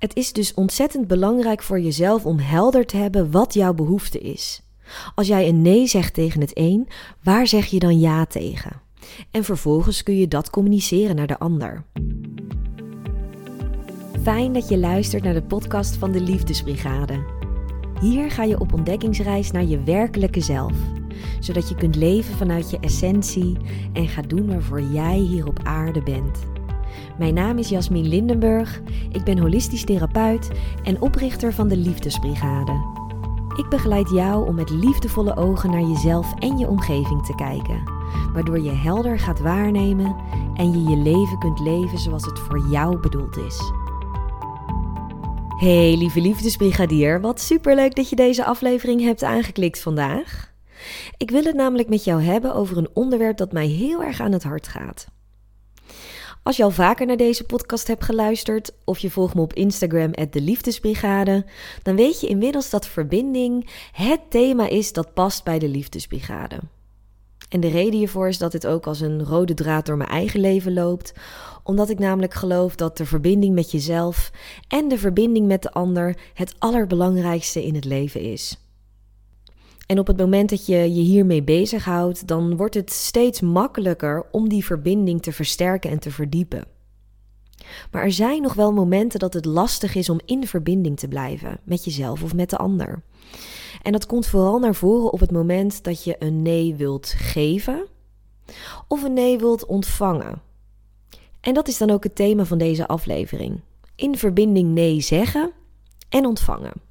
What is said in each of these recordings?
Het is dus ontzettend belangrijk voor jezelf om helder te hebben wat jouw behoefte is. Als jij een nee zegt tegen het een, waar zeg je dan ja tegen? En vervolgens kun je dat communiceren naar de ander. Fijn dat je luistert naar de podcast van de Liefdesbrigade. Hier ga je op ontdekkingsreis naar je werkelijke zelf, zodat je kunt leven vanuit je essentie en gaat doen waarvoor jij hier op aarde bent. Mijn naam is Jasmin Lindenburg, ik ben holistisch therapeut en oprichter van de Liefdesbrigade. Ik begeleid jou om met liefdevolle ogen naar jezelf en je omgeving te kijken, waardoor je helder gaat waarnemen en je je leven kunt leven zoals het voor jou bedoeld is. Hey lieve liefdesbrigadier, wat superleuk dat je deze aflevering hebt aangeklikt vandaag. Ik wil het namelijk met jou hebben over een onderwerp dat mij heel erg aan het hart gaat. Als je al vaker naar deze podcast hebt geluisterd of je volgt me op Instagram de Liefdesbrigade, dan weet je inmiddels dat verbinding het thema is dat past bij de Liefdesbrigade. En de reden hiervoor is dat dit ook als een rode draad door mijn eigen leven loopt, omdat ik namelijk geloof dat de verbinding met jezelf en de verbinding met de ander het allerbelangrijkste in het leven is. En op het moment dat je je hiermee bezighoudt, dan wordt het steeds makkelijker om die verbinding te versterken en te verdiepen. Maar er zijn nog wel momenten dat het lastig is om in verbinding te blijven met jezelf of met de ander. En dat komt vooral naar voren op het moment dat je een nee wilt geven of een nee wilt ontvangen. En dat is dan ook het thema van deze aflevering. In verbinding nee zeggen en ontvangen.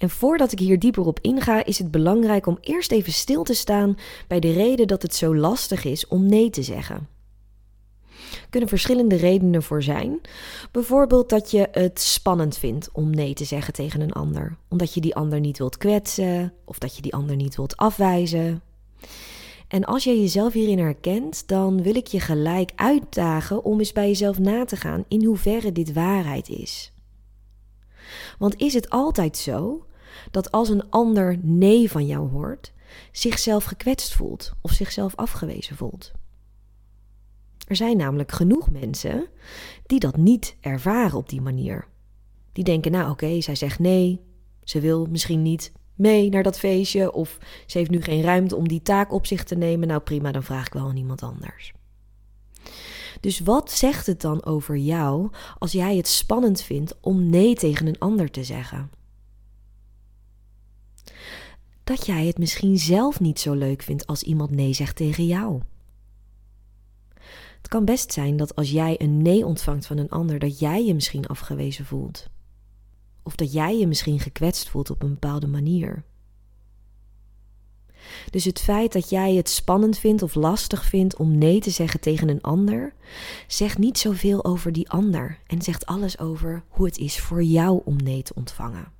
En voordat ik hier dieper op inga, is het belangrijk om eerst even stil te staan bij de reden dat het zo lastig is om nee te zeggen. Er kunnen verschillende redenen voor zijn. Bijvoorbeeld dat je het spannend vindt om nee te zeggen tegen een ander, omdat je die ander niet wilt kwetsen of dat je die ander niet wilt afwijzen. En als jij jezelf hierin herkent, dan wil ik je gelijk uitdagen om eens bij jezelf na te gaan in hoeverre dit waarheid is. Want is het altijd zo dat als een ander nee van jou hoort, zichzelf gekwetst voelt of zichzelf afgewezen voelt? Er zijn namelijk genoeg mensen die dat niet ervaren op die manier. Die denken, nou oké, zij zegt nee, ze wil misschien niet mee naar dat feestje of ze heeft nu geen ruimte om die taak op zich te nemen. Nou prima, dan vraag ik wel aan iemand anders. Dus wat zegt het dan over jou als jij het spannend vindt om nee tegen een ander te zeggen? Dat jij het misschien zelf niet zo leuk vindt als iemand nee zegt tegen jou. Het kan best zijn dat als jij een nee ontvangt van een ander, dat jij je misschien afgewezen voelt. Of dat jij je misschien gekwetst voelt op een bepaalde manier. Dus het feit dat jij het spannend vindt of lastig vindt om nee te zeggen tegen een ander, zegt niet zoveel over die ander en zegt alles over hoe het is voor jou om nee te ontvangen.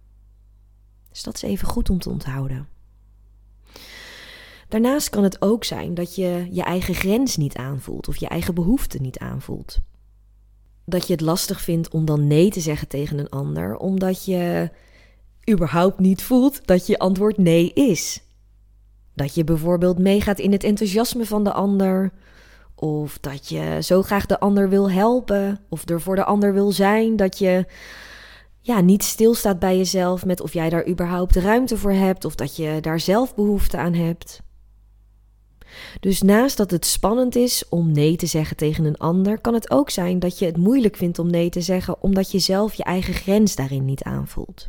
Dus dat is even goed om te onthouden. Daarnaast kan het ook zijn dat je je eigen grens niet aanvoelt of je eigen behoeften niet aanvoelt. Dat je het lastig vindt om dan nee te zeggen tegen een ander, omdat je überhaupt niet voelt dat je antwoord nee is. Dat je bijvoorbeeld meegaat in het enthousiasme van de ander, of dat je zo graag de ander wil helpen, of er voor de ander wil zijn, dat je ja, niet stilstaat bij jezelf met of jij daar überhaupt ruimte voor hebt, of dat je daar zelf behoefte aan hebt. Dus naast dat het spannend is om nee te zeggen tegen een ander, kan het ook zijn dat je het moeilijk vindt om nee te zeggen omdat je zelf je eigen grens daarin niet aanvoelt.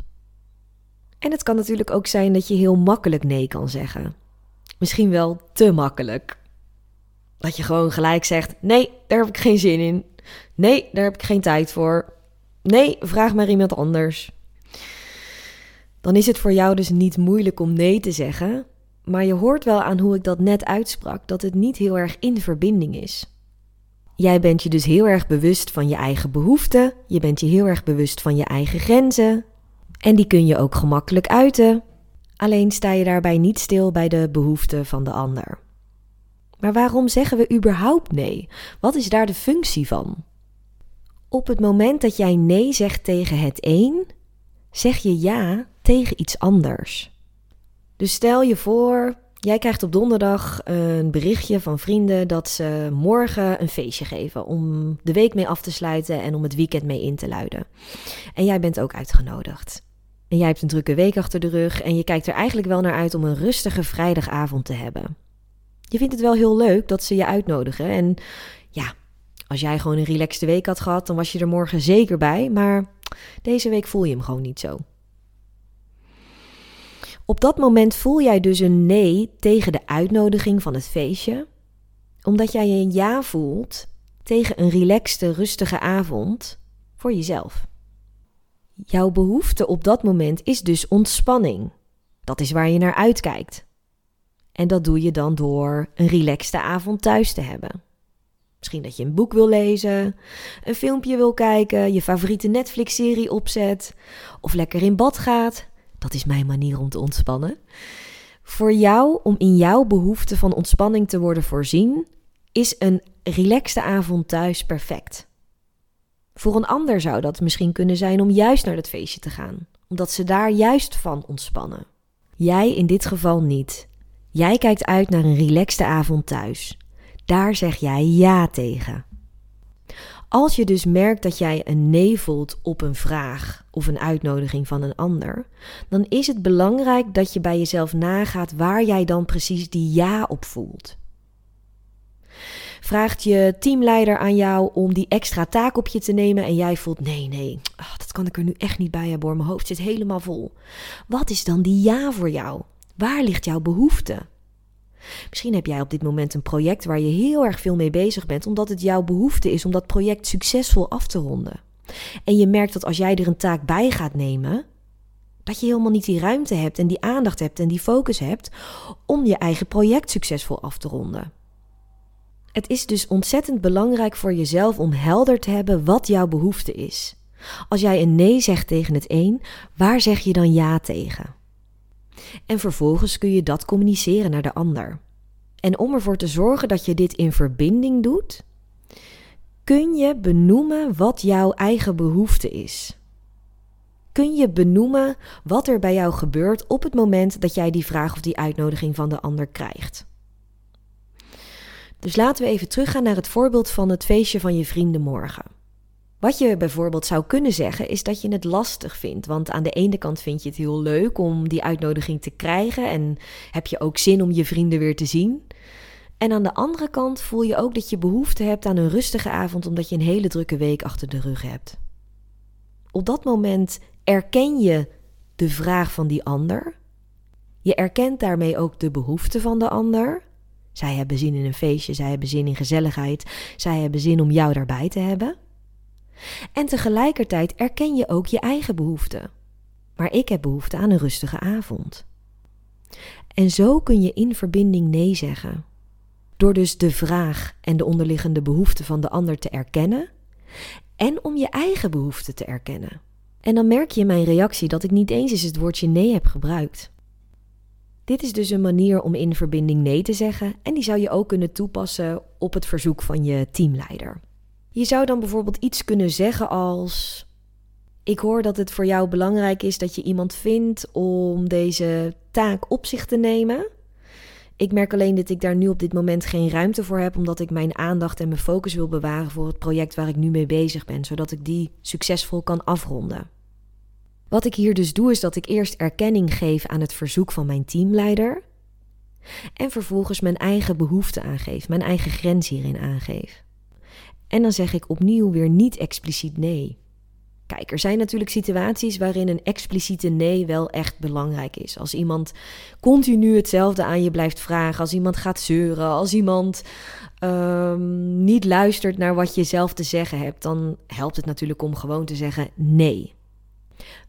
En het kan natuurlijk ook zijn dat je heel makkelijk nee kan zeggen. Misschien wel te makkelijk. Dat je gewoon gelijk zegt: nee, daar heb ik geen zin in. Nee, daar heb ik geen tijd voor. Nee, vraag maar iemand anders. Dan is het voor jou dus niet moeilijk om nee te zeggen, maar je hoort wel aan hoe ik dat net uitsprak dat het niet heel erg in verbinding is. Jij bent je dus heel erg bewust van je eigen behoeften, je bent je heel erg bewust van je eigen grenzen en die kun je ook gemakkelijk uiten. Alleen sta je daarbij niet stil bij de behoeften van de ander. Maar waarom zeggen we überhaupt nee? Wat is daar de functie van? Op het moment dat jij nee zegt tegen het een, zeg je ja tegen iets anders. Dus stel je voor, Jij krijgt op donderdag een berichtje van vrienden dat ze morgen een feestje geven om de week mee af te sluiten en om het weekend mee in te luiden. En jij bent ook uitgenodigd. En jij hebt een drukke week achter de rug en je kijkt er eigenlijk wel naar uit om een rustige vrijdagavond te hebben. Je vindt het wel heel leuk dat ze je uitnodigen en ja, als jij gewoon een relaxte week had gehad, dan was je er morgen zeker bij, maar deze week voel je hem gewoon niet zo. Op dat moment voel jij dus een nee tegen de uitnodiging van het feestje, omdat jij een ja voelt tegen een relaxte, rustige avond voor jezelf. Jouw behoefte op dat moment is dus ontspanning. Dat is waar je naar uitkijkt. En dat doe je dan door een relaxte avond thuis te hebben. Misschien dat je een boek wil lezen, een filmpje wil kijken, je favoriete Netflix-serie opzet of lekker in bad gaat. Dat is mijn manier om te ontspannen. Voor jou, om in jouw behoefte van ontspanning te worden voorzien, is een relaxte avond thuis perfect. Voor een ander zou dat misschien kunnen zijn om juist naar dat feestje te gaan, omdat ze daar juist van ontspannen. Jij in dit geval niet. Jij kijkt uit naar een relaxte avond thuis. Daar zeg jij ja tegen. Als je dus merkt dat jij een nee voelt op een vraag of een uitnodiging van een ander, dan is het belangrijk dat je bij jezelf nagaat waar jij dan precies die ja op voelt. Vraagt je teamleider aan jou om die extra taak op je te nemen en jij voelt nee, nee, ach, dat kan ik er nu echt niet bij hebben mijn hoofd zit helemaal vol. Wat is dan die ja voor jou? Waar ligt jouw behoefte? Misschien heb jij op dit moment een project waar je heel erg veel mee bezig bent, omdat het jouw behoefte is om dat project succesvol af te ronden. En je merkt dat als jij er een taak bij gaat nemen, dat je helemaal niet die ruimte hebt en die aandacht hebt en die focus hebt om je eigen project succesvol af te ronden. Het is dus ontzettend belangrijk voor jezelf om helder te hebben wat jouw behoefte is. Als jij een nee zegt tegen het een, waar zeg je dan ja tegen? En vervolgens kun je dat communiceren naar de ander. En om ervoor te zorgen dat je dit in verbinding doet, kun je benoemen wat jouw eigen behoefte is. Kun je benoemen wat er bij jou gebeurt op het moment dat jij die vraag of die uitnodiging van de ander krijgt. Dus laten we even teruggaan naar het voorbeeld van het feestje van je vrienden morgen. Wat je bijvoorbeeld zou kunnen zeggen is dat je het lastig vindt. Want aan de ene kant vind je het heel leuk om die uitnodiging te krijgen en heb je ook zin om je vrienden weer te zien. En aan de andere kant voel je ook dat je behoefte hebt aan een rustige avond omdat je een hele drukke week achter de rug hebt. Op dat moment erken je de vraag van die ander. Je erkent daarmee ook de behoefte van de ander. Zij hebben zin in een feestje, zij hebben zin in gezelligheid, zij hebben zin om jou daarbij te hebben. En tegelijkertijd erken je ook je eigen behoeften. Maar ik heb behoefte aan een rustige avond. En zo kun je in verbinding nee zeggen. Door dus de vraag en de onderliggende behoefte van de ander te erkennen en om je eigen behoefte te erkennen. En dan merk je in mijn reactie dat ik niet eens eens het woordje nee heb gebruikt. Dit is dus een manier om in verbinding nee te zeggen en die zou je ook kunnen toepassen op het verzoek van je teamleider. Je zou dan bijvoorbeeld iets kunnen zeggen als: Ik hoor dat het voor jou belangrijk is dat je iemand vindt om deze taak op zich te nemen. Ik merk alleen dat ik daar nu op dit moment geen ruimte voor heb, omdat ik mijn aandacht en mijn focus wil bewaren voor het project waar ik nu mee bezig ben, zodat ik die succesvol kan afronden. Wat ik hier dus doe, is dat ik eerst erkenning geef aan het verzoek van mijn teamleider. En vervolgens mijn eigen behoefte aangeef, mijn eigen grens hierin aangeef. En dan zeg ik opnieuw weer niet expliciet nee. Kijk, er zijn natuurlijk situaties waarin een expliciete nee wel echt belangrijk is. Als iemand continu hetzelfde aan je blijft vragen, als iemand gaat zeuren, als iemand um, niet luistert naar wat je zelf te zeggen hebt, dan helpt het natuurlijk om gewoon te zeggen nee.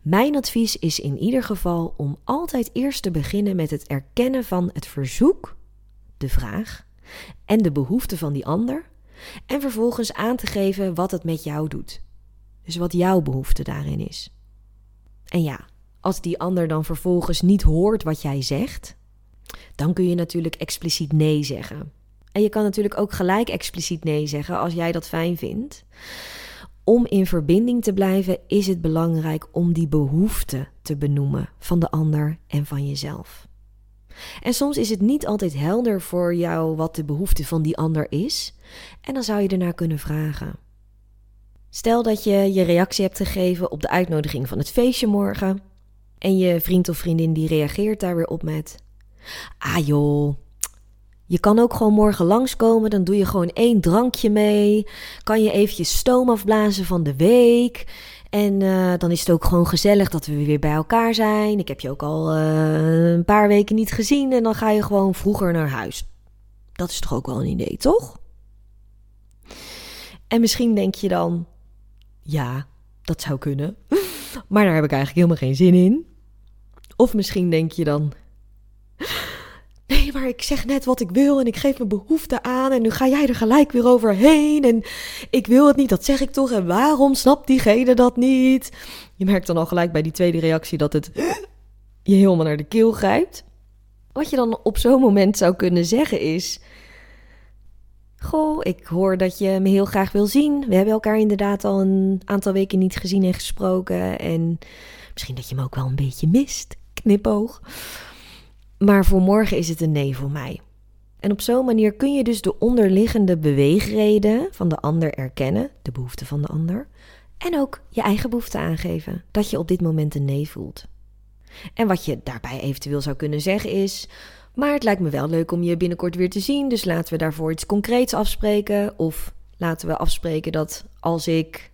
Mijn advies is in ieder geval om altijd eerst te beginnen met het erkennen van het verzoek, de vraag en de behoefte van die ander en vervolgens aan te geven wat het met jou doet. Dus wat jouw behoefte daarin is. En ja, als die ander dan vervolgens niet hoort wat jij zegt, dan kun je natuurlijk expliciet nee zeggen. En je kan natuurlijk ook gelijk expliciet nee zeggen als jij dat fijn vindt. Om in verbinding te blijven is het belangrijk om die behoefte te benoemen van de ander en van jezelf. En soms is het niet altijd helder voor jou wat de behoefte van die ander is. En dan zou je ernaar kunnen vragen. Stel dat je je reactie hebt gegeven op de uitnodiging van het feestje morgen. En je vriend of vriendin die reageert daar weer op met: Ah joh, je kan ook gewoon morgen langskomen. Dan doe je gewoon één drankje mee. Kan je eventjes stoom afblazen van de week. En uh, dan is het ook gewoon gezellig dat we weer bij elkaar zijn. Ik heb je ook al uh, een paar weken niet gezien. En dan ga je gewoon vroeger naar huis. Dat is toch ook wel een idee, toch? En misschien denk je dan: ja, dat zou kunnen. Maar daar heb ik eigenlijk helemaal geen zin in. Of misschien denk je dan: Nee, maar ik zeg net wat ik wil en ik geef mijn behoefte aan en nu ga jij er gelijk weer overheen en ik wil het niet, dat zeg ik toch en waarom snapt diegene dat niet? Je merkt dan al gelijk bij die tweede reactie dat het je helemaal naar de keel grijpt. Wat je dan op zo'n moment zou kunnen zeggen is: Goh, ik hoor dat je me heel graag wil zien. We hebben elkaar inderdaad al een aantal weken niet gezien en gesproken. En misschien dat je me ook wel een beetje mist. Knipoog. Maar voor morgen is het een nee voor mij. En op zo'n manier kun je dus de onderliggende beweegreden van de ander erkennen, de behoefte van de ander, en ook je eigen behoefte aangeven, dat je op dit moment een nee voelt. En wat je daarbij eventueel zou kunnen zeggen is: Maar het lijkt me wel leuk om je binnenkort weer te zien, dus laten we daarvoor iets concreets afspreken. Of laten we afspreken dat als ik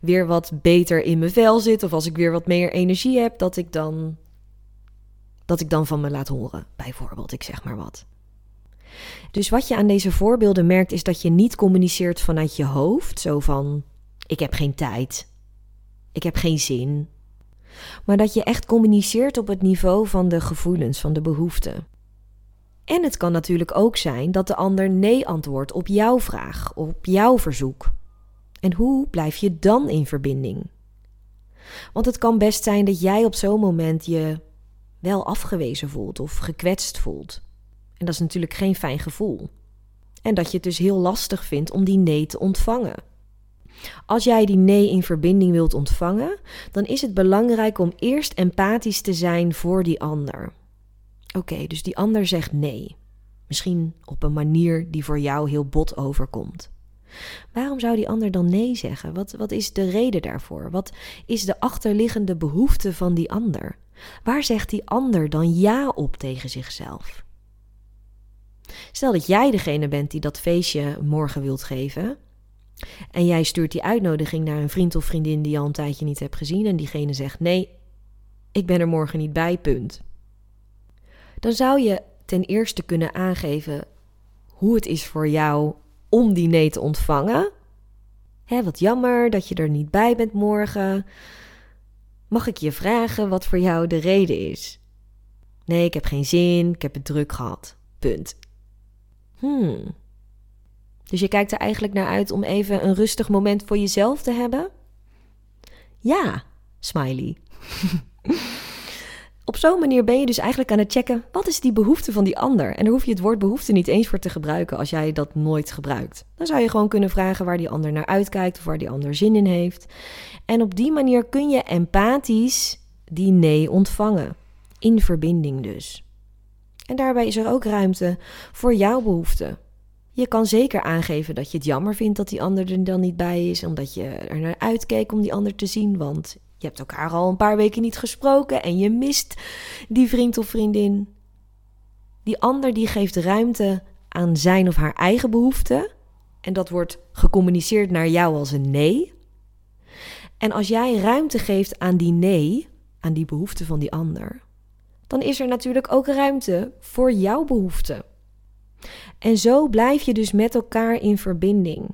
weer wat beter in mijn vel zit, of als ik weer wat meer energie heb, dat ik dan dat ik dan van me laat horen, bijvoorbeeld, ik zeg maar wat. Dus wat je aan deze voorbeelden merkt is dat je niet communiceert vanuit je hoofd, zo van ik heb geen tijd, ik heb geen zin, maar dat je echt communiceert op het niveau van de gevoelens, van de behoeften. En het kan natuurlijk ook zijn dat de ander nee antwoordt op jouw vraag, op jouw verzoek. En hoe blijf je dan in verbinding? Want het kan best zijn dat jij op zo'n moment je wel afgewezen voelt of gekwetst voelt. En dat is natuurlijk geen fijn gevoel. En dat je het dus heel lastig vindt om die nee te ontvangen. Als jij die nee in verbinding wilt ontvangen, dan is het belangrijk om eerst empathisch te zijn voor die ander. Oké, dus die ander zegt nee. Misschien op een manier die voor jou heel bot overkomt. Waarom zou die ander dan nee zeggen? Wat, wat is de reden daarvoor? Wat is de achterliggende behoefte van die ander? Waar zegt die ander dan ja op tegen zichzelf? Stel dat jij degene bent die dat feestje morgen wilt geven. En jij stuurt die uitnodiging naar een vriend of vriendin die je al een tijdje niet hebt gezien. En diegene zegt: Nee, ik ben er morgen niet bij, punt. Dan zou je ten eerste kunnen aangeven hoe het is voor jou om die nee te ontvangen. Hè, wat jammer dat je er niet bij bent morgen. Mag ik je vragen wat voor jou de reden is? Nee, ik heb geen zin, ik heb het druk gehad. Punt. Hmm. Dus je kijkt er eigenlijk naar uit om even een rustig moment voor jezelf te hebben? Ja, smiley. Op zo'n manier ben je dus eigenlijk aan het checken wat is die behoefte van die ander. En daar hoef je het woord behoefte niet eens voor te gebruiken als jij dat nooit gebruikt. Dan zou je gewoon kunnen vragen waar die ander naar uitkijkt of waar die ander zin in heeft. En op die manier kun je empathisch die nee ontvangen. In verbinding dus. En daarbij is er ook ruimte voor jouw behoefte. Je kan zeker aangeven dat je het jammer vindt dat die ander er dan niet bij is, omdat je er naar uitkeek om die ander te zien, want je hebt elkaar al een paar weken niet gesproken en je mist die vriend of vriendin. Die ander die geeft ruimte aan zijn of haar eigen behoeften en dat wordt gecommuniceerd naar jou als een nee. En als jij ruimte geeft aan die nee, aan die behoefte van die ander, dan is er natuurlijk ook ruimte voor jouw behoefte. En zo blijf je dus met elkaar in verbinding.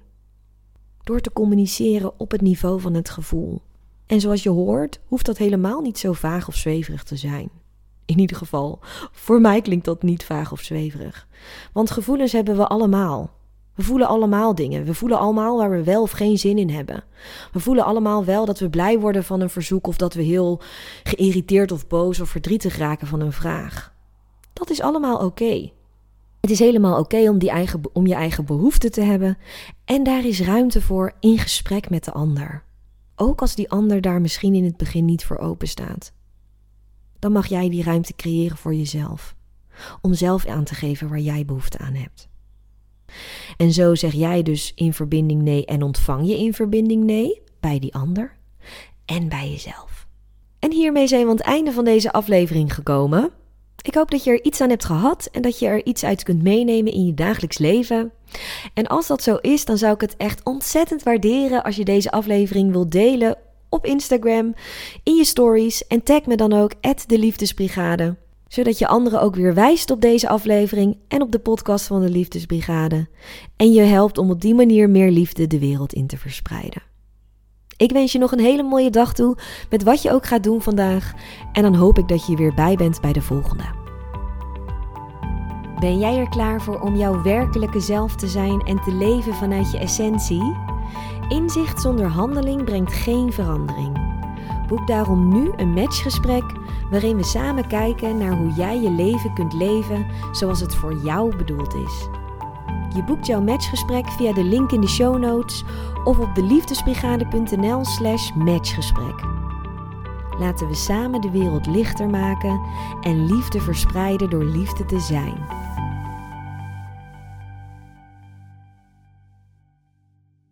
Door te communiceren op het niveau van het gevoel. En zoals je hoort, hoeft dat helemaal niet zo vaag of zweverig te zijn. In ieder geval, voor mij klinkt dat niet vaag of zweverig. Want gevoelens hebben we allemaal. We voelen allemaal dingen. We voelen allemaal waar we wel of geen zin in hebben. We voelen allemaal wel dat we blij worden van een verzoek of dat we heel geïrriteerd of boos of verdrietig raken van een vraag. Dat is allemaal oké. Het is helemaal oké om, die eigen, om je eigen behoeften te hebben en daar is ruimte voor in gesprek met de ander. Ook als die ander daar misschien in het begin niet voor open staat. dan mag jij die ruimte creëren voor jezelf. Om zelf aan te geven waar jij behoefte aan hebt. En zo zeg jij dus in verbinding nee en ontvang je in verbinding nee bij die ander en bij jezelf. En hiermee zijn we aan het einde van deze aflevering gekomen. Ik hoop dat je er iets aan hebt gehad en dat je er iets uit kunt meenemen in je dagelijks leven. En als dat zo is, dan zou ik het echt ontzettend waarderen als je deze aflevering wilt delen op Instagram, in je stories en tag me dan ook de Liefdesbrigade. Zodat je anderen ook weer wijst op deze aflevering en op de podcast van de Liefdesbrigade. En je helpt om op die manier meer liefde de wereld in te verspreiden. Ik wens je nog een hele mooie dag toe met wat je ook gaat doen vandaag. En dan hoop ik dat je weer bij bent bij de volgende. Ben jij er klaar voor om jouw werkelijke zelf te zijn en te leven vanuit je essentie? Inzicht zonder handeling brengt geen verandering. Boek daarom nu een matchgesprek waarin we samen kijken naar hoe jij je leven kunt leven zoals het voor jou bedoeld is. Je boekt jouw matchgesprek via de link in de show notes of op de slash matchgesprek. Laten we samen de wereld lichter maken en liefde verspreiden door liefde te zijn.